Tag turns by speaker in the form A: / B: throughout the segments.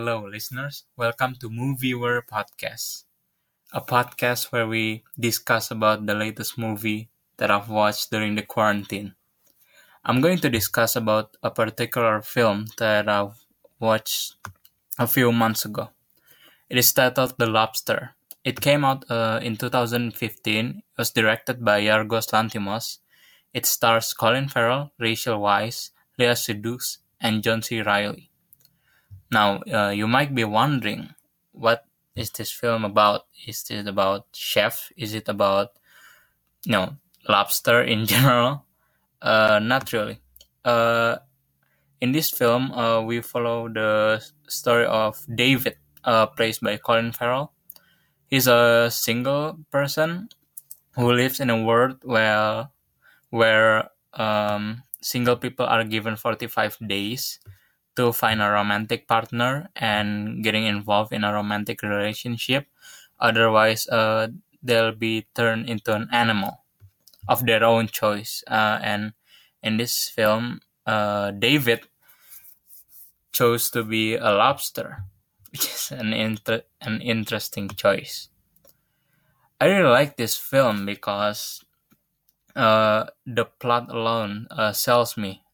A: Hello, listeners. Welcome to Moviewer Podcast, a podcast where we discuss about the latest movie that I've watched during the quarantine. I'm going to discuss about a particular film that I've watched a few months ago. It is titled The Lobster. It came out uh, in 2015. It was directed by Yorgos Lanthimos. It stars Colin Farrell, Rachel Weisz, Léa Seydoux, and John C. Reilly. Now, uh, you might be wondering, what is this film about? Is it about chef? Is it about, you know, lobster in general? Uh, not really. Uh, in this film, uh, we follow the story of David, uh, played by Colin Farrell. He's a single person who lives in a world where, where um, single people are given 45 days to find a romantic partner and getting involved in a romantic relationship. Otherwise, uh, they'll be turned into an animal of their own choice. Uh, and in this film, uh, David chose to be a lobster, which is an inter- an interesting choice. I really like this film because uh, the plot alone uh, sells me.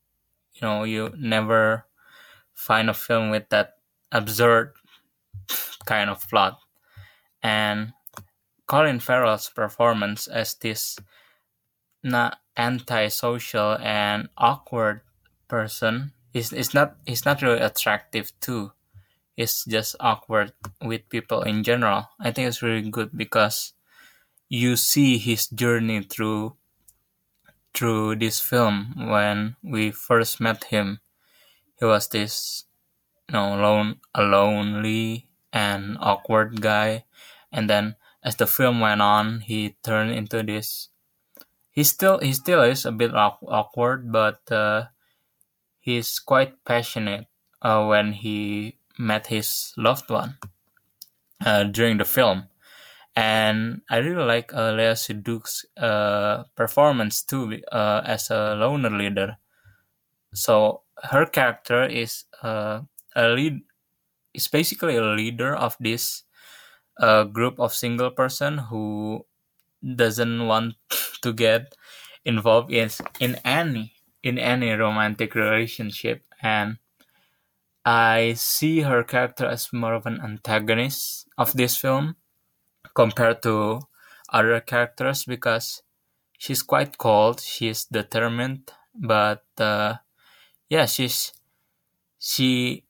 A: You know, you never find a film with that absurd kind of plot. And Colin Farrell's performance as this not antisocial and awkward person is is not is not really attractive too. It's just awkward with people in general. I think it's really good because you see his journey through through this film when we first met him he was this you know lone a lonely and awkward guy and then as the film went on he turned into this he still he still is a bit awkward but uh, he's quite passionate uh, when he met his loved one uh, during the film and I really like uh, Seydoux' uh, performance too uh, as a loner leader. So her character is uh, a lead is basically a leader of this uh, group of single person who doesn't want to get involved in in any in any romantic relationship. And I see her character as more of an antagonist of this film compared to other characters because she's quite cold, she's determined, but uh, yeah, she's she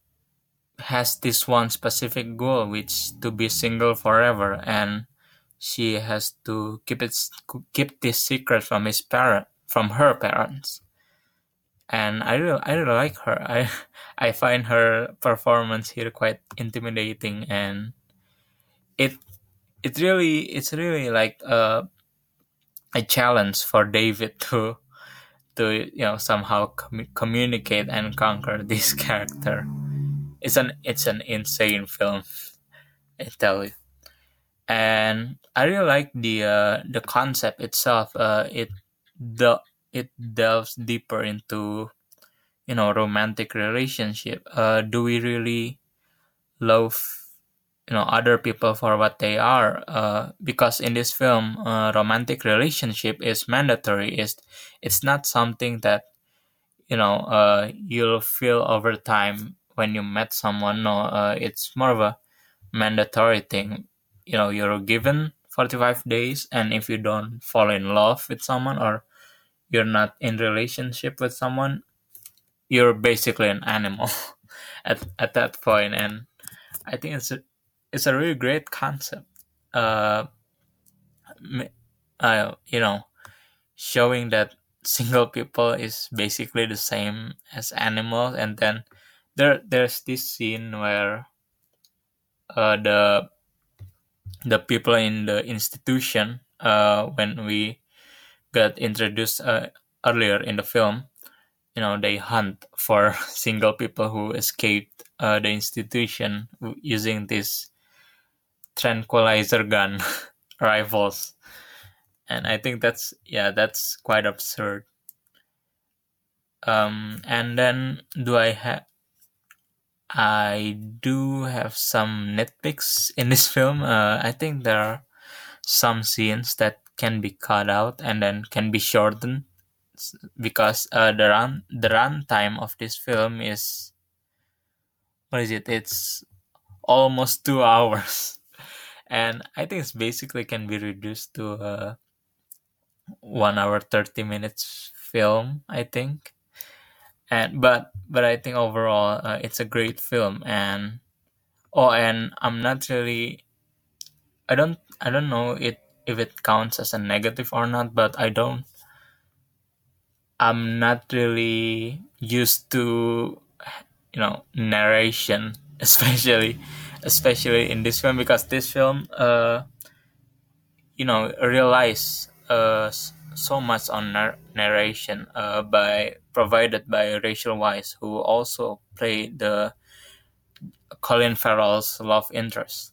A: has this one specific goal, which to be single forever, and she has to keep it keep this secret from his parent from her parents. And I really, I really like her. I I find her performance here quite intimidating, and it it really it's really like a a challenge for David to to you know somehow com- communicate and conquer this character. It's an it's an insane film, I tell you. And I really like the uh, the concept itself. Uh, it the it delves deeper into you know romantic relationship. Uh, do we really love you know other people for what they are uh, because in this film uh, romantic relationship is mandatory. Is it's not something that you know uh, you'll feel over time when you met someone. No uh, it's more of a mandatory thing. You know you're given 45 days and if you don't fall in love with someone or you're not in relationship with someone you're basically an animal at, at that point. And i think it's it's a really great concept. Uh, uh, you know, showing that single people is basically the same as animals, and then there there's this scene where uh, the the people in the institution uh, when we got introduced uh, earlier in the film you know they hunt for single people who escaped uh, the institution using this tranquilizer gun rifles and i think that's yeah that's quite absurd um and then do i have I do have some nitpicks in this film. Uh, I think there are some scenes that can be cut out and then can be shortened because uh, the run the run time of this film is what is it? It's almost two hours, and I think it's basically can be reduced to a one hour thirty minutes film. I think, and but but I think overall uh, it's a great film and oh and I'm not really I don't I don't know it if it counts as a negative or not but I don't I'm not really used to you know narration especially especially in this film because this film uh you know relies uh so much on nar- narration uh, by provided by Rachel Weisz, who also played the Colin Farrell's love interest.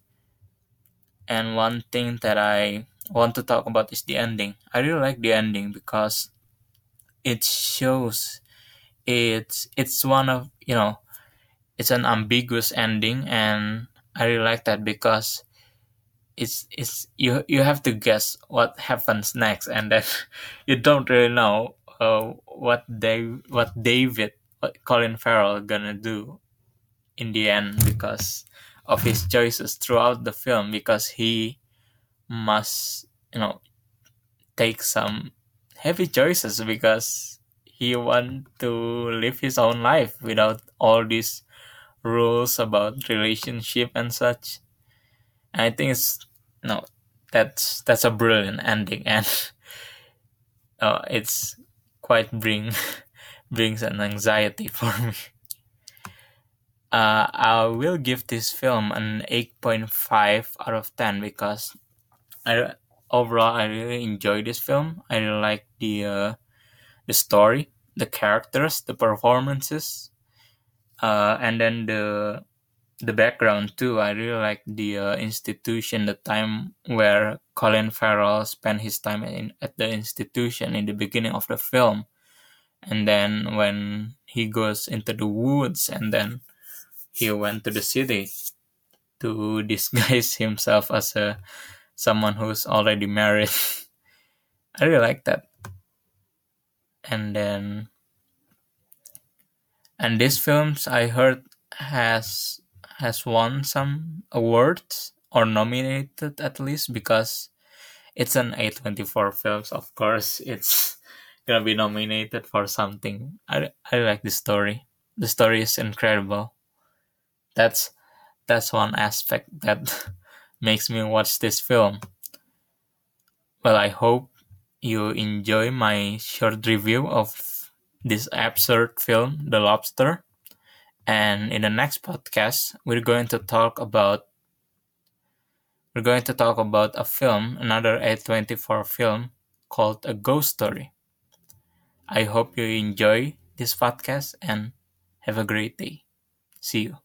A: And one thing that I want to talk about is the ending. I really like the ending because it shows it's it's one of you know it's an ambiguous ending and I really like that because it's it's you you have to guess what happens next and then you don't really know uh, what they what David what Colin Farrell gonna do in the end because of his choices throughout the film because he must you know take some heavy choices because he want to live his own life without all these rules about relationship and such and I think it's no that's that's a brilliant ending and uh, it's quite bring brings an anxiety for me. Uh, I will give this film an 8.5 out of 10 because I overall I really enjoy this film. I really like the uh, the story, the characters, the performances, uh, and then the the background too. I really like the uh, institution, the time where Colin Farrell spent his time in at the institution in the beginning of the film, and then when he goes into the woods, and then he went to the city to disguise himself as a someone who's already married. I really like that. And then and these films I heard has has won some awards or nominated at least because it's an A24 films of course. It's gonna be nominated for something. I, I like the story. The story is incredible. That's that's one aspect that makes me watch this film. Well i hope you enjoy my short review of this absurd film the lobster and in the next podcast, we're going to talk about we're going to talk about a film, another A24 film called A Ghost Story. I hope you enjoy this podcast and have a great day. See you.